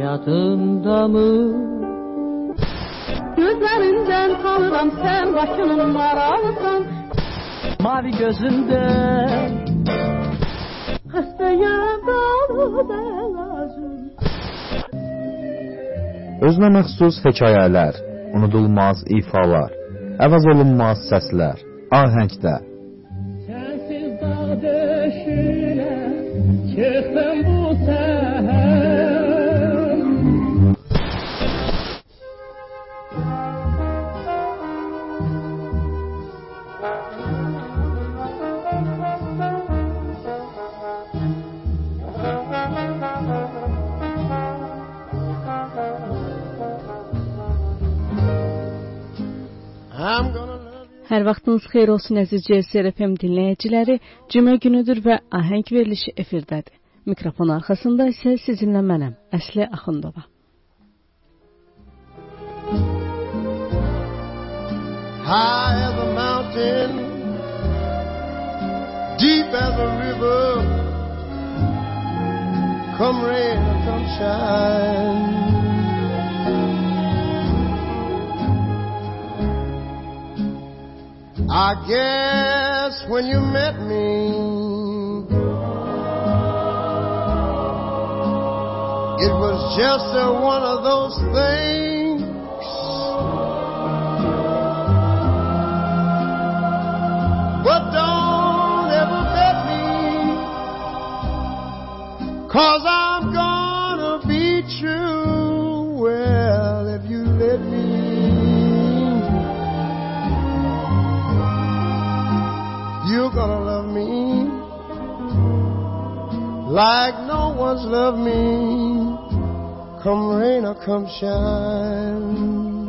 Yadında mı? Gözlerinden tanırım sen başının maralısan Mavi gözünden Hastayım dalı belazım Özünə məxsus hekayələr, unudulmaz ifalar, əvəz olunmaz səslər, ahəngdə. Hər vaxtınız xeyir olsun əziz CSR FM dinləyiciləri. Cümə günüdür və ahəng verilişi efirdədir. Mikrofon arxasında isə sizinlə mənəm, Əsli Axundova. High as a mountain, deep as a river, come rain come shine. I guess when you met me, it was just a, one of those things. But don't ever bet me, cause I'm gonna be true. Gonna love me like no one's loved me. Come rain or come shine.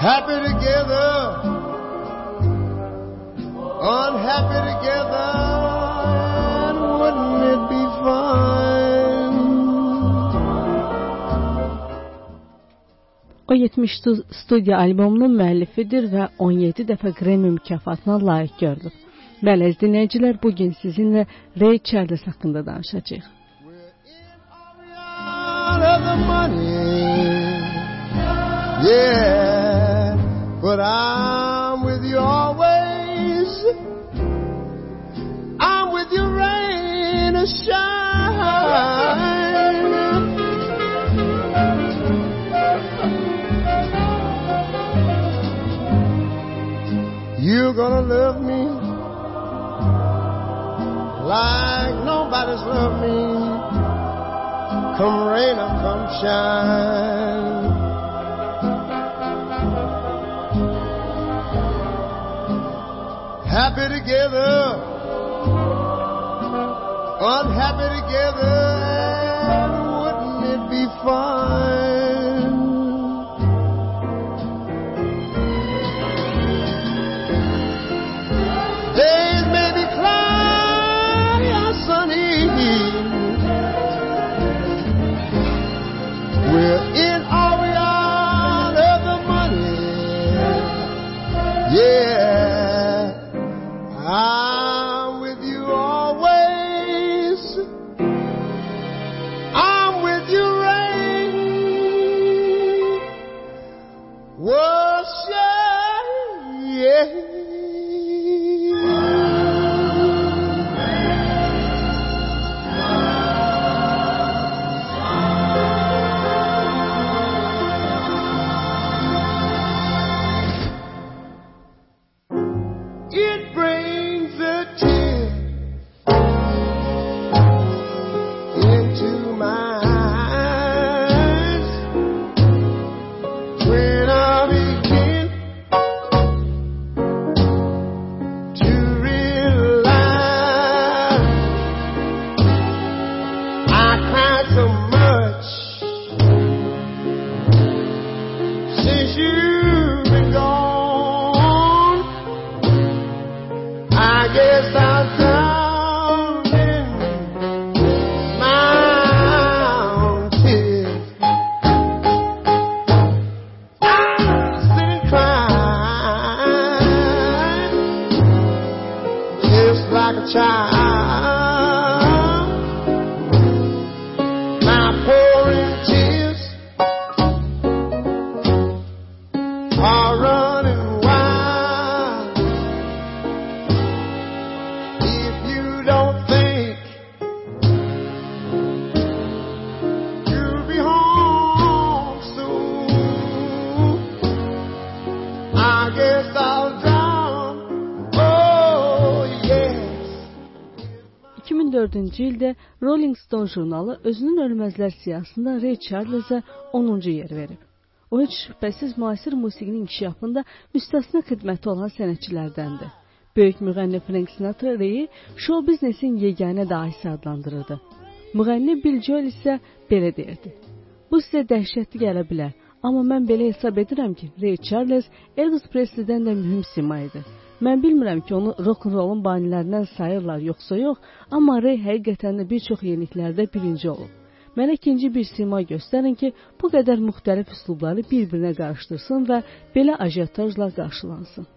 Happy together, unhappy together, and wouldn't it be fine? O 70 studiya albomunun müəllifidir və 17 dəfə Grammy mükafatına layiq görülüb. Bəli, dinləyicilər, bu gün sizinlə Ray Charles haqqında danışacağıq. Yeah, but I'm with you always. I'm with you rain or shine. Gonna love me like nobody's loved me come rain or come shine. Happy together, unhappy together, and wouldn't it be fine? yes 2004-cü ildə Rolling Stone jurnalı özünün ölməzlər siyahısında Ray Charles'a 10-cu yer verib. O heç şübhəsiz müasir musiqinin inkişafında müstəsna xidməti olan sənətçilərdəndir. Böyük müğənni Frank Sinatra Ray-i show biznesin yeganə dahisi adlandırırdı. Müğənni Bill Joel isə belə deyirdi: Bu sizə dəhşətli gələ bilər, amma mən belə hesab edirəm ki, Ray Charles Elvis Presley-dən də mühüm sima idi. Mən bilmirəm ki, onu rock-n-rollun banilərindən sayırlar yoxsa yox, amma Ray həqiqətən də bir çox yeniliklərdə birinci olub. Mənə ikinci bir sima göstərin ki, bu qədər müxtəlif üslubları bir-birinə qarışdırsın və belə ajitajla qarşılansın.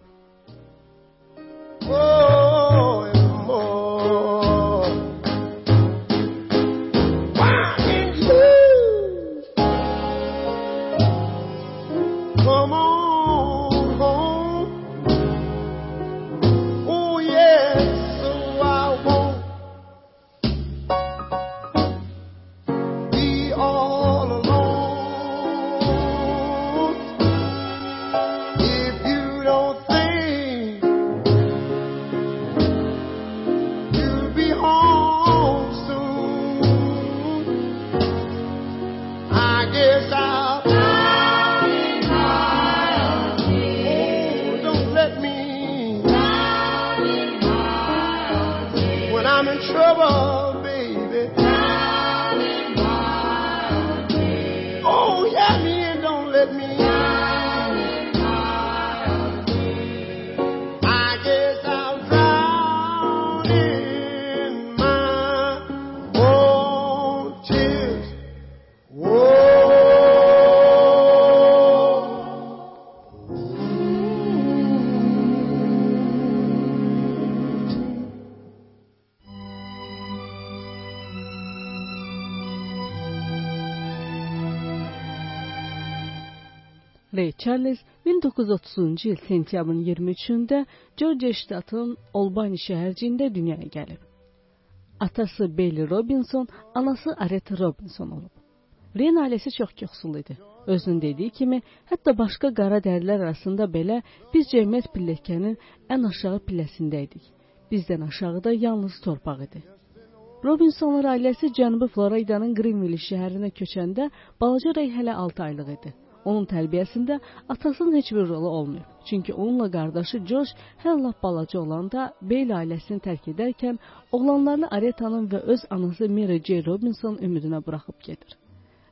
Oh, Ray Charles 1930-cu il sentyabrın 23-də Georgia ştatının Albany şəhərciyində dünyaya gəlib. Atası Bailey Robinson, anası Aretha Robinson olub. Ray'in ailəsi çox yoxsul idi. Özünün dediyi kimi, hətta başqa qara dərilər arasında belə biz cəmiyyət pilləkənin ən aşağı pilləsində idik. Bizdən aşağıda yalnız torpaq idi. Robinsonlar ailəsi Cənubi Floridanın Greenville şəhərinə köçəndə balaca Ray hələ 6 aylıq idi. Onun tərbiyəsində atasının heç bir rolu olmayıb. Çünki onunla qardaşı George hələ balaca olanda Beyl ailəsini tərk edərkən oğlanlarını Areta'nın və öz anası Mary J. Robinson ümidinə buraxıb gedir.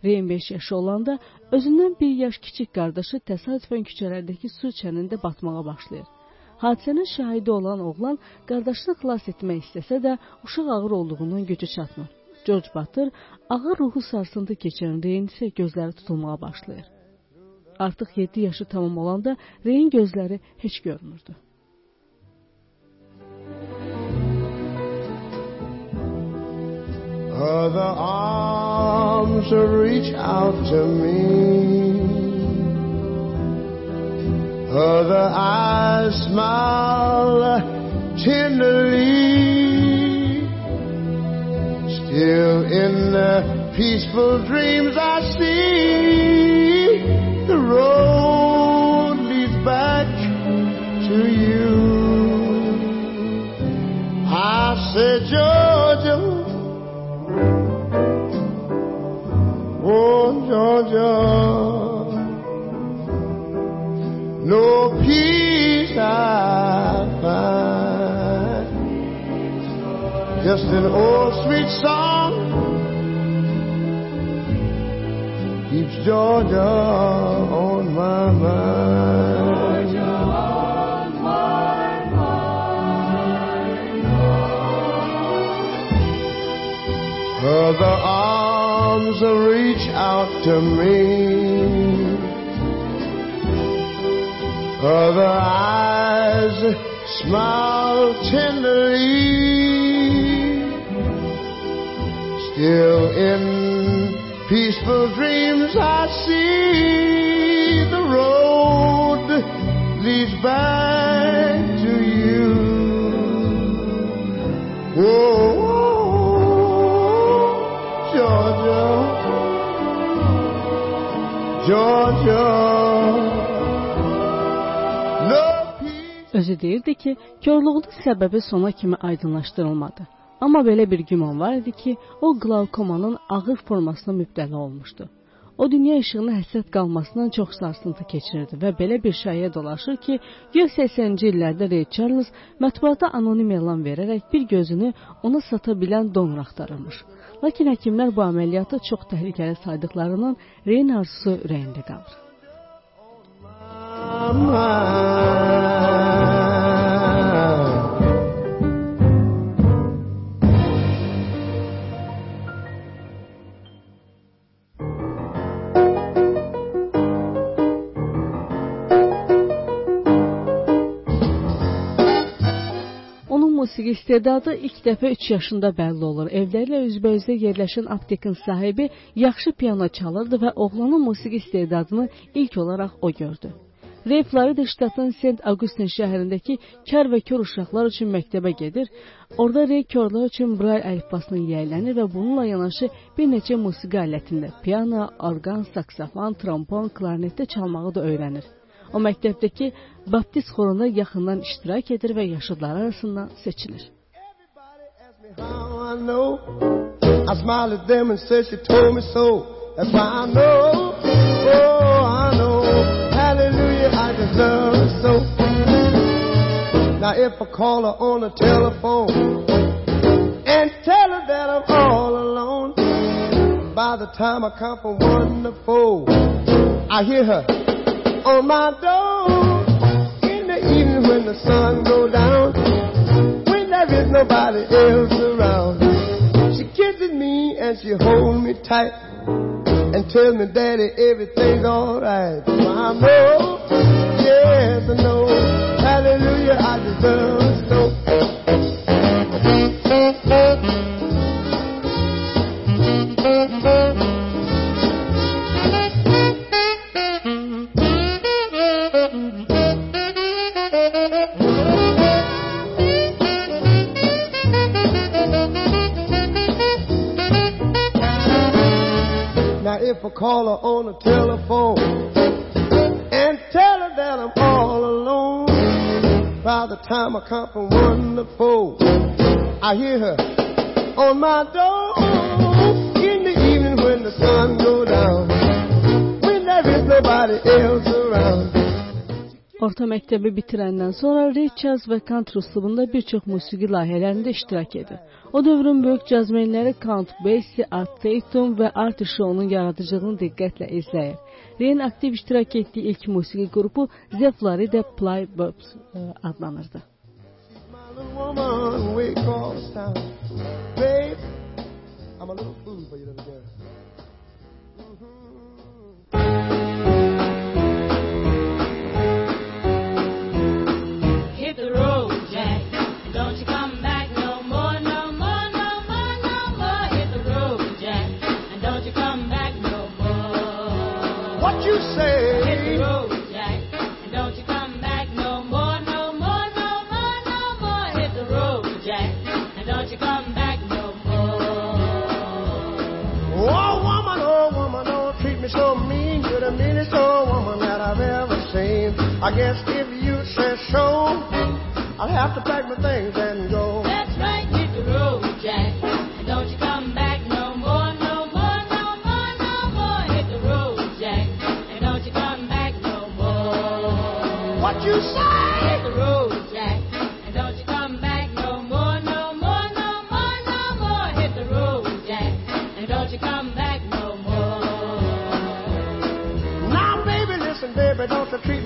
Rayin 5 yaşı olanda özündən bir yaş kiçik qardaşı təsadüfən küçələrdəki su çənində batmağa başlayır. Hadisənin şahidi olan oğlan qardaşını xilas etmək istəsə də uşaq ağır olduğundan gücü çatmır. George batır, ağır ruhu sarsıntı keçən Rayin isə gözləri tutulmağa başlayır. Artıq 7 yaşı tamam olanda Reyin gözləri heç görmürdü. Other arms reach out to me. Other eyes smile tenderly. Still in the peaceful dreams I see road leads back to you. I said, Georgia. Oh, Georgia, no peace I find. Just an old sweet song keeps Georgia my mind. Lord, arms reach out to me. Other eyes smile tenderly. Still in peaceful dreams I see. Leads back to you. Whoa, Georgia, Georgia. No peace. Özü deyirdi ki, körlüğünün səbəbi sona kimi aydınlaşdırılmadı. Amma belə bir güman var idi ki, o qlavkomanın ağır formasına mübtəla olmuşdu. O dünya işığına həsrət qalmasından çox sarsıntı keçirirdi və belə bir şayiə dolaşır ki, güya 80-ci illərdə Ray Charles mətbuata anonim elan verərək bir gözünü ona sata bilən donor axtarırmış. Lakin həkimlər bu əməliyyatı çox təhlükəli saydıqlarından Ray'in arzusu ürəyində qalır. mind. Musiqi istedadı ilk dəfə 3 yaşında bəlli olur. Evlərlə üzbəyüzdə yerləşən aptekin sahibi yaxşı piano çalırdı və oğlanın musiqi istedadını ilk olaraq o gördü. Ray Florida ştatının St. Augustine şəhərindəki kar və kör uşaqlar üçün məktəbə gedir. Orada Ray körlər üçün Braille əlifbasını yiyələnir və bununla yanaşı bir neçə musiqi alətində piano, orqan, saksofon, trombon, klarnetdə çalmağı da öyrənir. O məktəbdəki baptist xoruna yaxından iştirak edir və yaşıdlar arasından seçilir. Oh, Now if I call her on the telephone and tell her that I'm all alone, by the time I come from one to four, I hear her. On my door in the evening when the sun goes down when there is nobody else around. She kisses me and she holds me tight and tells me, Daddy, everything's alright. I know, yes, I know, hallelujah, I deserve it call her on the telephone and tell her that I'm all alone, by the time I come from one to four, I hear her on my door in the evening when the sun goes down, when there is nobody else around. Orta məktəbi bitirəndən sonra Ray Charles və kantri üslubunda bir çox musiqi layihələrində iştirak edir. O dövrün böyük cazmenləri Count Basie, Art Tatum və Artie Shaw'nun yaradıcılığını diqqətlə izləyir. Ray'in aktiv iştirak etdiyi ilk musiqi qrupu The Florida Playbobs ə, adlanırdı. Woman, across town. Babe, I'm a little fool for you, little girl. I guess if you say so, I'll have to pack my things and go. That's right, hit the road, Jack. And don't you come back no more, no more, no more, no more. Hit the road, Jack. And don't you come back no more. What you say?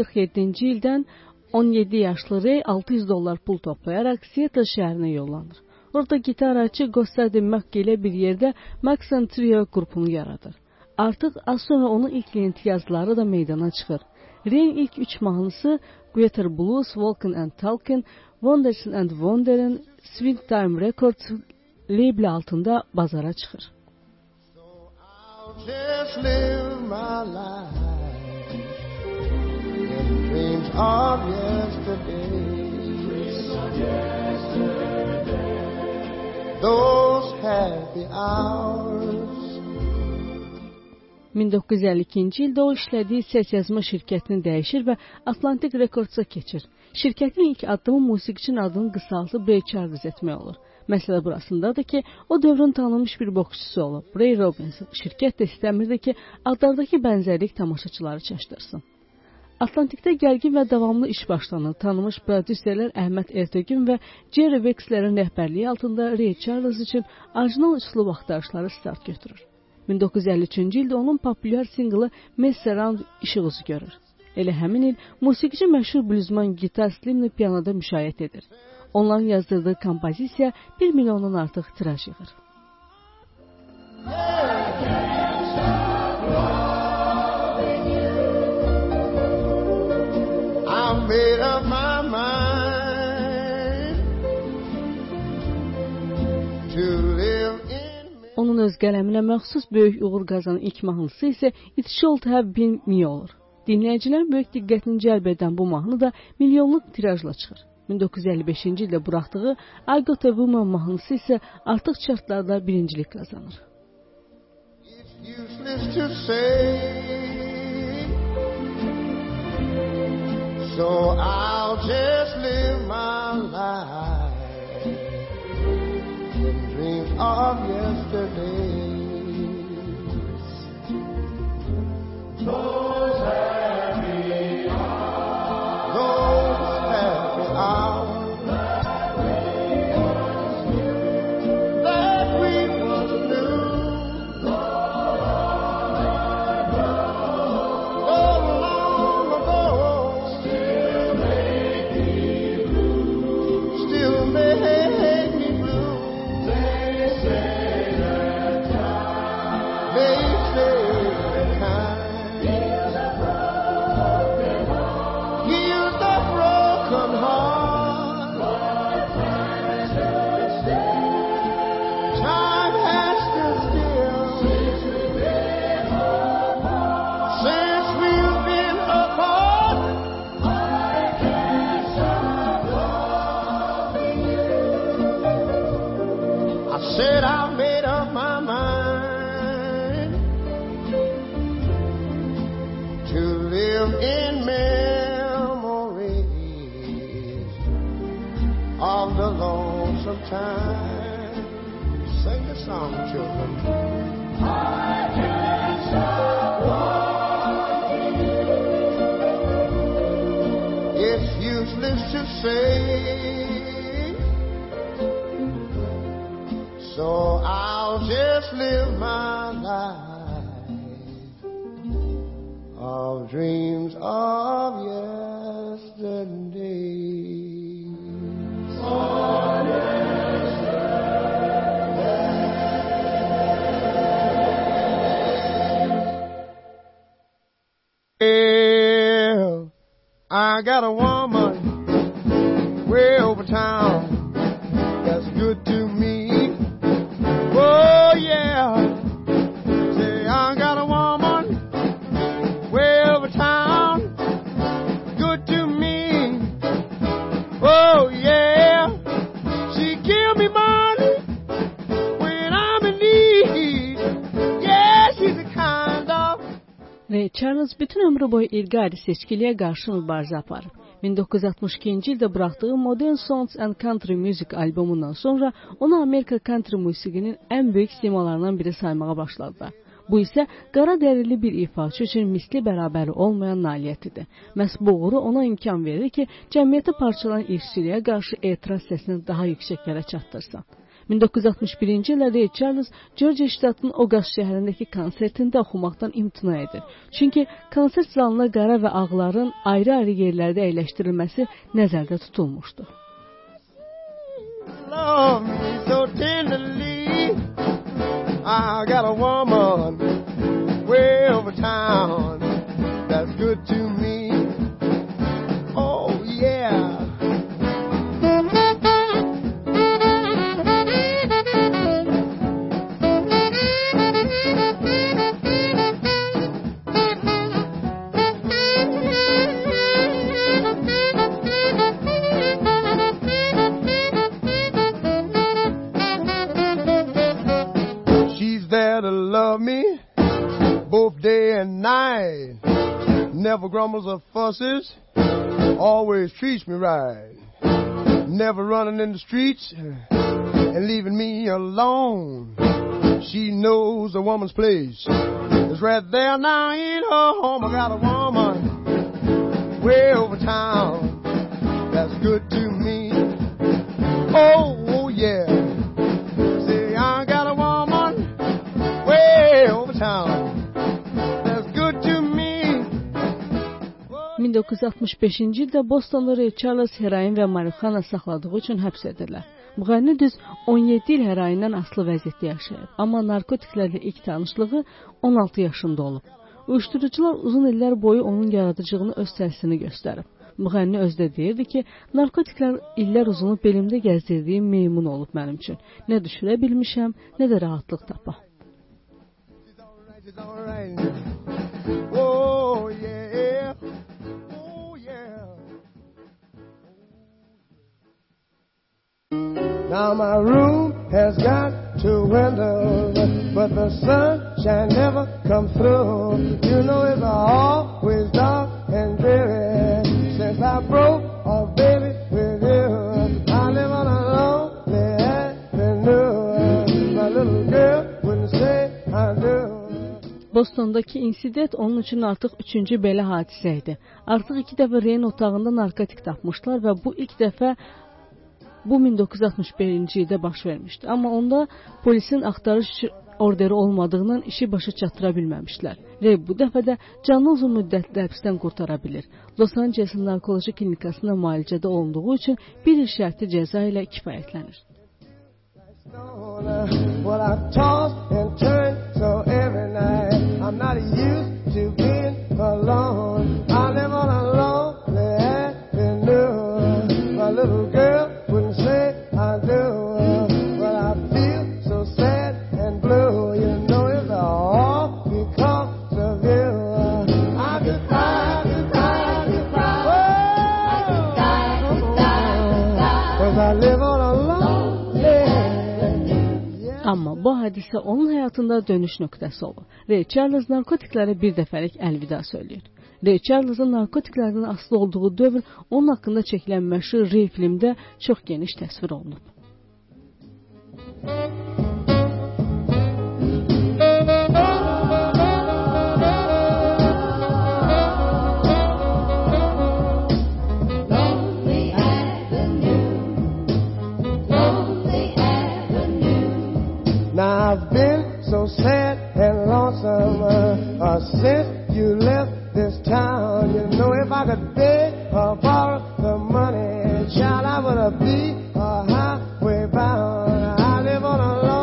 1947-ci ildən 17 yaşlı Ray 600 dollar pul toplayaraq Seattle şəhərinə yollanır. Orada gitarçı Gostadi Mack ilə bir yerdə Max and Trio qrupunu yaradır. Artıq az sonra onun ilk imtiyazları da meydana çıxır. Ray'in ilk 3 mahnısı Greater Blues, Walking and Talking, Wonders and Wonder'ın Swing Time Records label altında bazara çıxır. I'll just live my life in dreams of yesterday. Those happy hours. 1952-ci ildə o işlədiyi səs yazma şirkətini dəyişir və Atlantic Records-a keçir. Şirkətin ilk addımı musiqiçinin adını qısaldıb Ray Charles etmək olur. Məsələ burasındadır ki, o dövrün tanınmış bir boksçusu olub. Ray Robinson şirkət də istəmirdi ki, adlardakı bənzərlik tamaşaçıları çaşdırsın. Atlantikdə gərgin və davamlı iş başlanır. Tanınmış prodüserlər Əhməd Ertəgün və Jerry Wexlerin rəhbərliyi altında Ray Charles üçün orijinal üslub axtarışları start götürür. 1953-cü ildə onun populyar singlı Mess Around işıq üzü görür. Elə həmin il musiqici məşhur bluzman Gitar Slimni pianoda müşayiət edir. Onların yazdırdığı kompozisiya 1 milyondan artıq tiraj yığır. I've Onun öz qələminə məxsus böyük uğur qazanan ilk mahnısı isə It Should Have Been Me olur. Dinləyicilərin böyük diqqətini cəlb edən bu mahnı da milyonluq tirajla çıxır. 1955-ci ildə buraxdığı I Got a Woman mahnısı isə artıq çartlarda birincilik qazanır. It's. So I'll just live my life of yesterday. I said I made up my mind to live in memories of the lonesome time. Sing the song, children. It's useless to say. Live my life of dreams of yesterday. Well, I got a woman way over town kind of Ray Charles bütün ömrü boyu irqi ayrı seçkiliyə qarşı mübarizə aparıb. 1962-ci ildə buraxdığı Modern Songs and Country Music albomundan sonra onu Amerika country musiqinin ən böyük simalarından biri saymağa başladılar. Bu isə qara dərili bir ifaçı üçün misli bərabəri olmayan nailiyyətidir. Məhz bu uğuru ona imkan verir ki, cəmiyyəti parçalanan irqçiliyə qarşı etiraz səsini daha yüksəklərə çatdırsın. 1961-ci ildə Ray Charles Georgia ştatının Oqas şəhərindəki konsertində oxumaqdan imtina edir. Çünki konsert zalına qara və ağların ayrı-ayrı yerlərdə əyləşdirilməsi nəzərdə tutulmuşdu. love me so tenderly. I got a woman way over town that's good to me. Never grumbles or fusses, always treats me right. Never running in the streets and leaving me alone. She knows a woman's place. It's right there now in her home. I got a woman way over town that's good to me. Oh, oh yeah. See, I got a woman way over town 1965-ci ildə Bostonda Ray Charles heroin və marixuana saxladığı üçün həbs edilir. Müğənni düz 17 il heroindən asılı vəziyyətdə yaşayıb, amma narkotiklərlə ilk tanışlığı 16 yaşında olub. Uyuşturucular uzun illər boyu onun yaradıcılığını öz təsirini göstərib. Müğənni özdə deyirdi ki, narkotiklər illər uzunu belimdə gəzdirdiyim meymun olub mənim üçün. Nə düşürə bilmişəm, nə də rahatlıq tapa. She's alright, she's Now my room has got two windows, but the sunshine never comes through. You know it's always dark and dreary since I broke off, baby, with you. I live on a lonely avenue. My little girl wouldn't say I do. Bostondakı insident onun üçün artıq üçüncü belə hadisə idi. Artıq iki dəfə Reyn otağında narkotik tapmışlar və bu ilk dəfə bu 1961-ci ildə baş vermişdi. Amma onda polisin axtarış orderi olmadığından işi başa çatdıra bilməmişlər. Rey bu dəfə də canlı uzun müddətli həbsdən qurtara bilir. Los Angeles narkoloji klinikasında müalicədə olunduğu üçün bir il şərti cəza ilə kifayətlənir. Well, I toss and turn so every night. I'm not used to being alone. Amma bu hadisə onun həyatında dönüş nöqtəsi olur. Ray Charles narkotiklərə bir dəfəlik əlvida söyləyir. Ray Charles'ın narkotiklərdən asılı olduğu dövr onun haqqında çəkilən məşhur Ray filmdə çox geniş təsvir olunub. Now I've been so sad and lonesome uh, uh, since you left town. You know, if I could beg or borrow the money, child, I would be a highway bound. I live on a lonely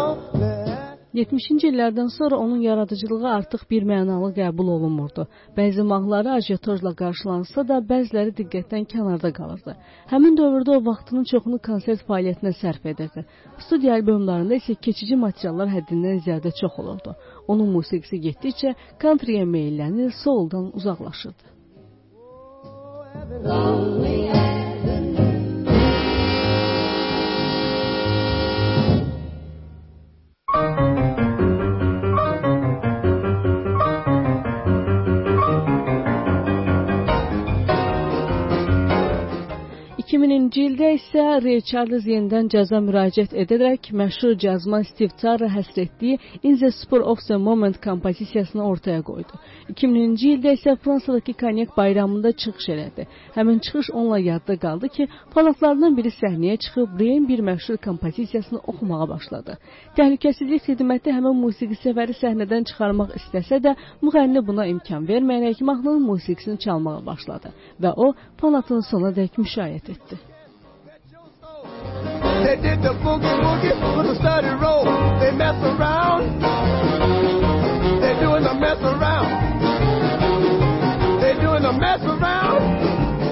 70-ci illərdən sonra onun yaradıcılığı artıq bir mənalı qəbul olunmurdu. Bəzi mahnıları ajiyatorla qarşılansa da, bəziləri diqqətdən kənarda qalırdı. Həmin dövrdə o vaxtının çoxunu konsert fəaliyyətinə sərf edirdi. Studiya albomlarında isə keçici materiallar həddindən ziyadə çox olurdu. Onun musiqisi getdikcə country-yə meylənir, souldan uzaqlaşırdı. Lonely 2000-ci ildə isə Ray Charles yenidən cəza müraciət edərək məşhur cazman Steve Tarra həsr etdiyi In the Spur of the Moment kompozisiyasını ortaya qoydu. 2000-ci ildə isə Fransadakı konyak bayramında çıxış elədi. Həmin çıxış onunla yadda qaldı ki, palatlarından biri səhnəyə çıxıb Ray'in bir məşhur kompozisiyasını oxumağa başladı. Təhlükəsizlik xidməti həmin musiqi səvəri səhnədən çıxarmaq istəsə də, müğənni buna imkan verməyərək mahnının musiqisini çalmağa başladı və o palatın sonadək müşayiət etdi. They did the boogie woogie with a study roll. They mess around. They doing the mess around. They doing the mess around.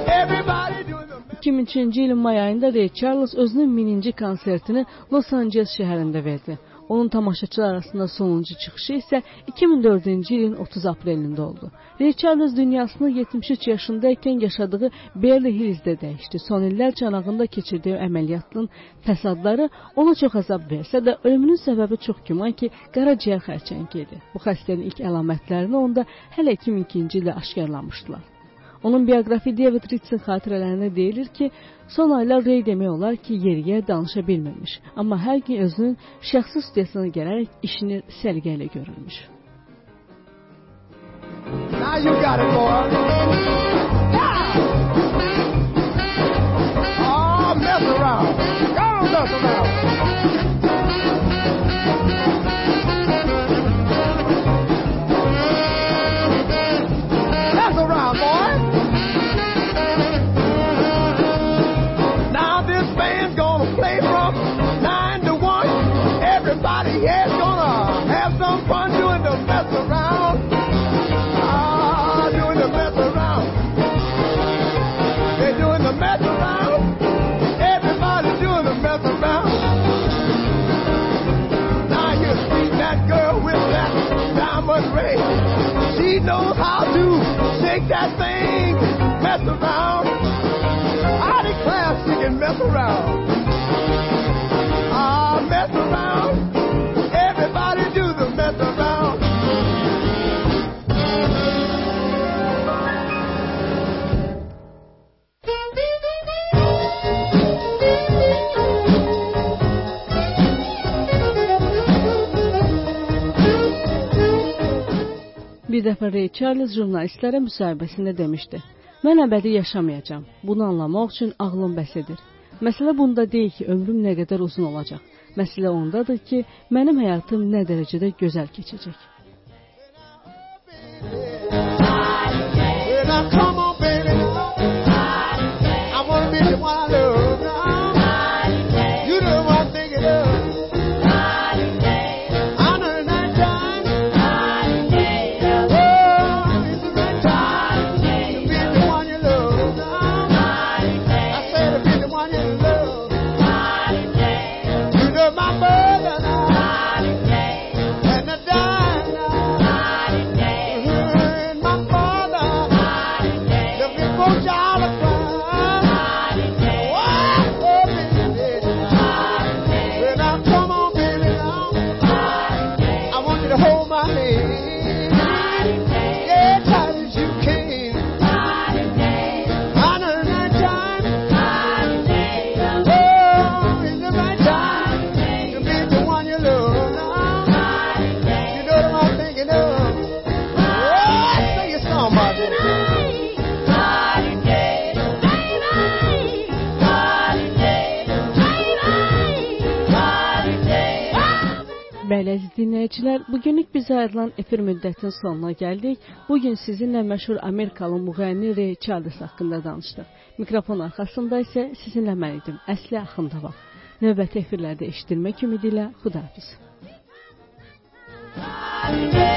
Everybody doing the mess 2003-cü ilin may ayında Ray Charles özünün mininci konsertini Los Angeles şəhərində verdi. Onun tamaşaçılar arasında sonuncu çıxışı isə 2004-cü ilin 30 aprelində oldu. Ray Charles dünyasını 73 yaşındaykən yaşadığı Beverly Hills-də dəyişdi. Son illər canağında keçirdiyi əməliyyatın fəsadları ona çox əzab versə də, ölümünün səbəbi çox güman ki, qaraciyər xərçəngi idi. Bu xəstəliyin ilk əlamətlərini onda hələ 2002-ci ildə aşkarlamışdılar. Onun bioqrafi David Ritson xatirələrində deyilir ki, son aylar Ray demək olar ki, yeriyə danışa bilmirmiş, amma hər gün özünün şəxsi studiyasına gələrək işini səliqə ilə görürmüş. Now you got it, boy. Mess around. I declare she can mess around. Bir dəfə Ray Charles jurnalistlərə müsahibəsində demişdi: "Mən əbədi yaşamayacağam. Bunu anlamaq üçün ağlım bəs edir. Məsələ bunda deyil ki, ömrüm nə qədər uzun olacaq. Məsələ ondadır ki, mənim həyatım nə dərəcədə gözəl keçəcək." Come on, dinləyicilər, bugünlük bizə ayrılan efir müddətinin sonuna gəldik. Bu gün sizinlə məşhur Amerikalı müğənni Ray Charles haqqında danışdıq. Mikrofon arxasında isə sizinlə mən idim, Əsli Axundova. Növbəti efirlərdə eşidilmək ümidi ilə xudahafiz. Holiday.